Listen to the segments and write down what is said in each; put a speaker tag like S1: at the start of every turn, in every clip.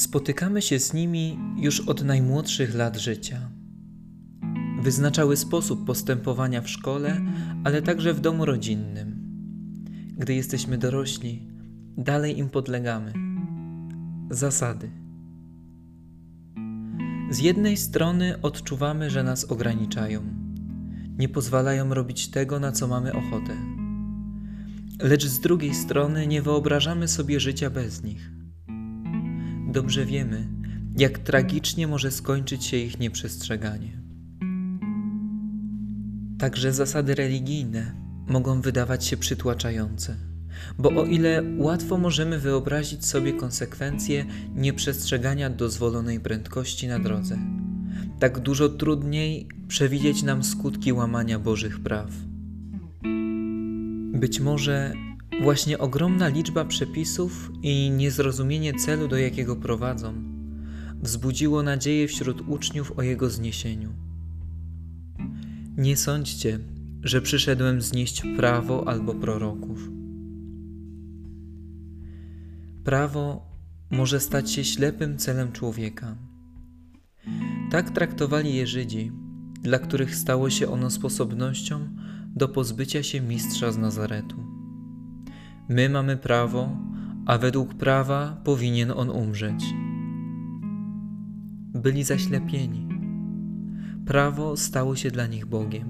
S1: Spotykamy się z nimi już od najmłodszych lat życia. Wyznaczały sposób postępowania w szkole, ale także w domu rodzinnym. Gdy jesteśmy dorośli, dalej im podlegamy. Zasady. Z jednej strony odczuwamy, że nas ograniczają, nie pozwalają robić tego, na co mamy ochotę. Lecz z drugiej strony nie wyobrażamy sobie życia bez nich. Dobrze wiemy, jak tragicznie może skończyć się ich nieprzestrzeganie. Także zasady religijne mogą wydawać się przytłaczające, bo o ile łatwo możemy wyobrazić sobie konsekwencje nieprzestrzegania dozwolonej prędkości na drodze, tak dużo trudniej przewidzieć nam skutki łamania Bożych praw. Być może właśnie ogromna liczba przepisów i niezrozumienie celu, do jakiego prowadzą, wzbudziło nadzieję wśród uczniów o jego zniesieniu. Nie sądźcie, że przyszedłem znieść prawo albo proroków. Prawo może stać się ślepym celem człowieka. Tak traktowali je Żydzi, dla których stało się ono sposobnością do pozbycia się mistrza z Nazaretu. My mamy prawo, a według prawa powinien on umrzeć. Byli zaślepieni. Prawo stało się dla nich Bogiem.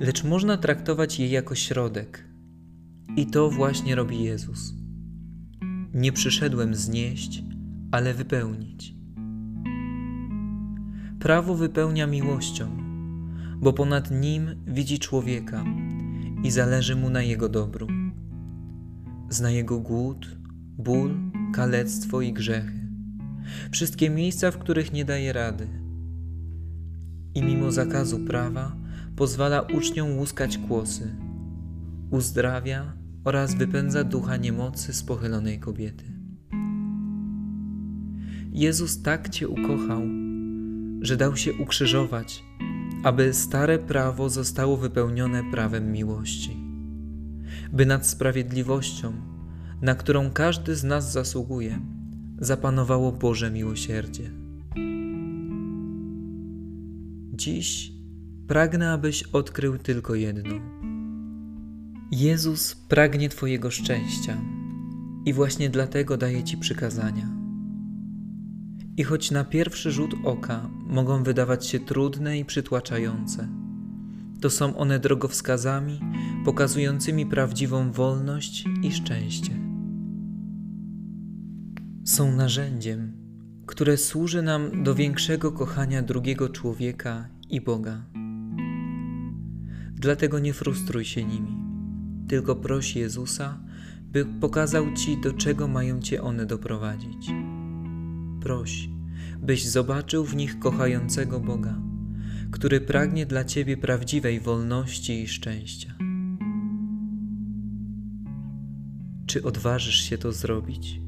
S1: Lecz można traktować je jako środek, i to właśnie robi Jezus. Nie przyszedłem znieść, ale wypełnić. Prawo wypełnia miłością, bo ponad nim widzi człowieka i zależy mu na jego dobru. Zna jego głód, ból, kalectwo i grzechy. Wszystkie miejsca, w których nie daje rady. I mimo zakazu prawa pozwala uczniom łuskać kłosy, uzdrawia oraz wypędza ducha niemocy z pochylonej kobiety. Jezus tak Cię ukochał, że dał się ukrzyżować, aby stare prawo zostało wypełnione prawem miłości, by nad sprawiedliwością, na którą każdy z nas zasługuje, zapanowało Boże miłosierdzie. Dziś pragnę, abyś odkrył tylko jedno. Jezus pragnie Twojego szczęścia i właśnie dlatego daje Ci przykazania. I choć na pierwszy rzut oka mogą wydawać się trudne i przytłaczające, to są one drogowskazami pokazującymi prawdziwą wolność i szczęście. Są narzędziem, które służy nam do większego kochania drugiego człowieka i Boga. Dlatego nie frustruj się nimi, tylko proś Jezusa, by pokazał Ci, do czego mają Cię one doprowadzić proś, byś zobaczył w nich kochającego Boga, który pragnie dla Ciebie prawdziwej wolności i szczęścia. Czy odważysz się to zrobić?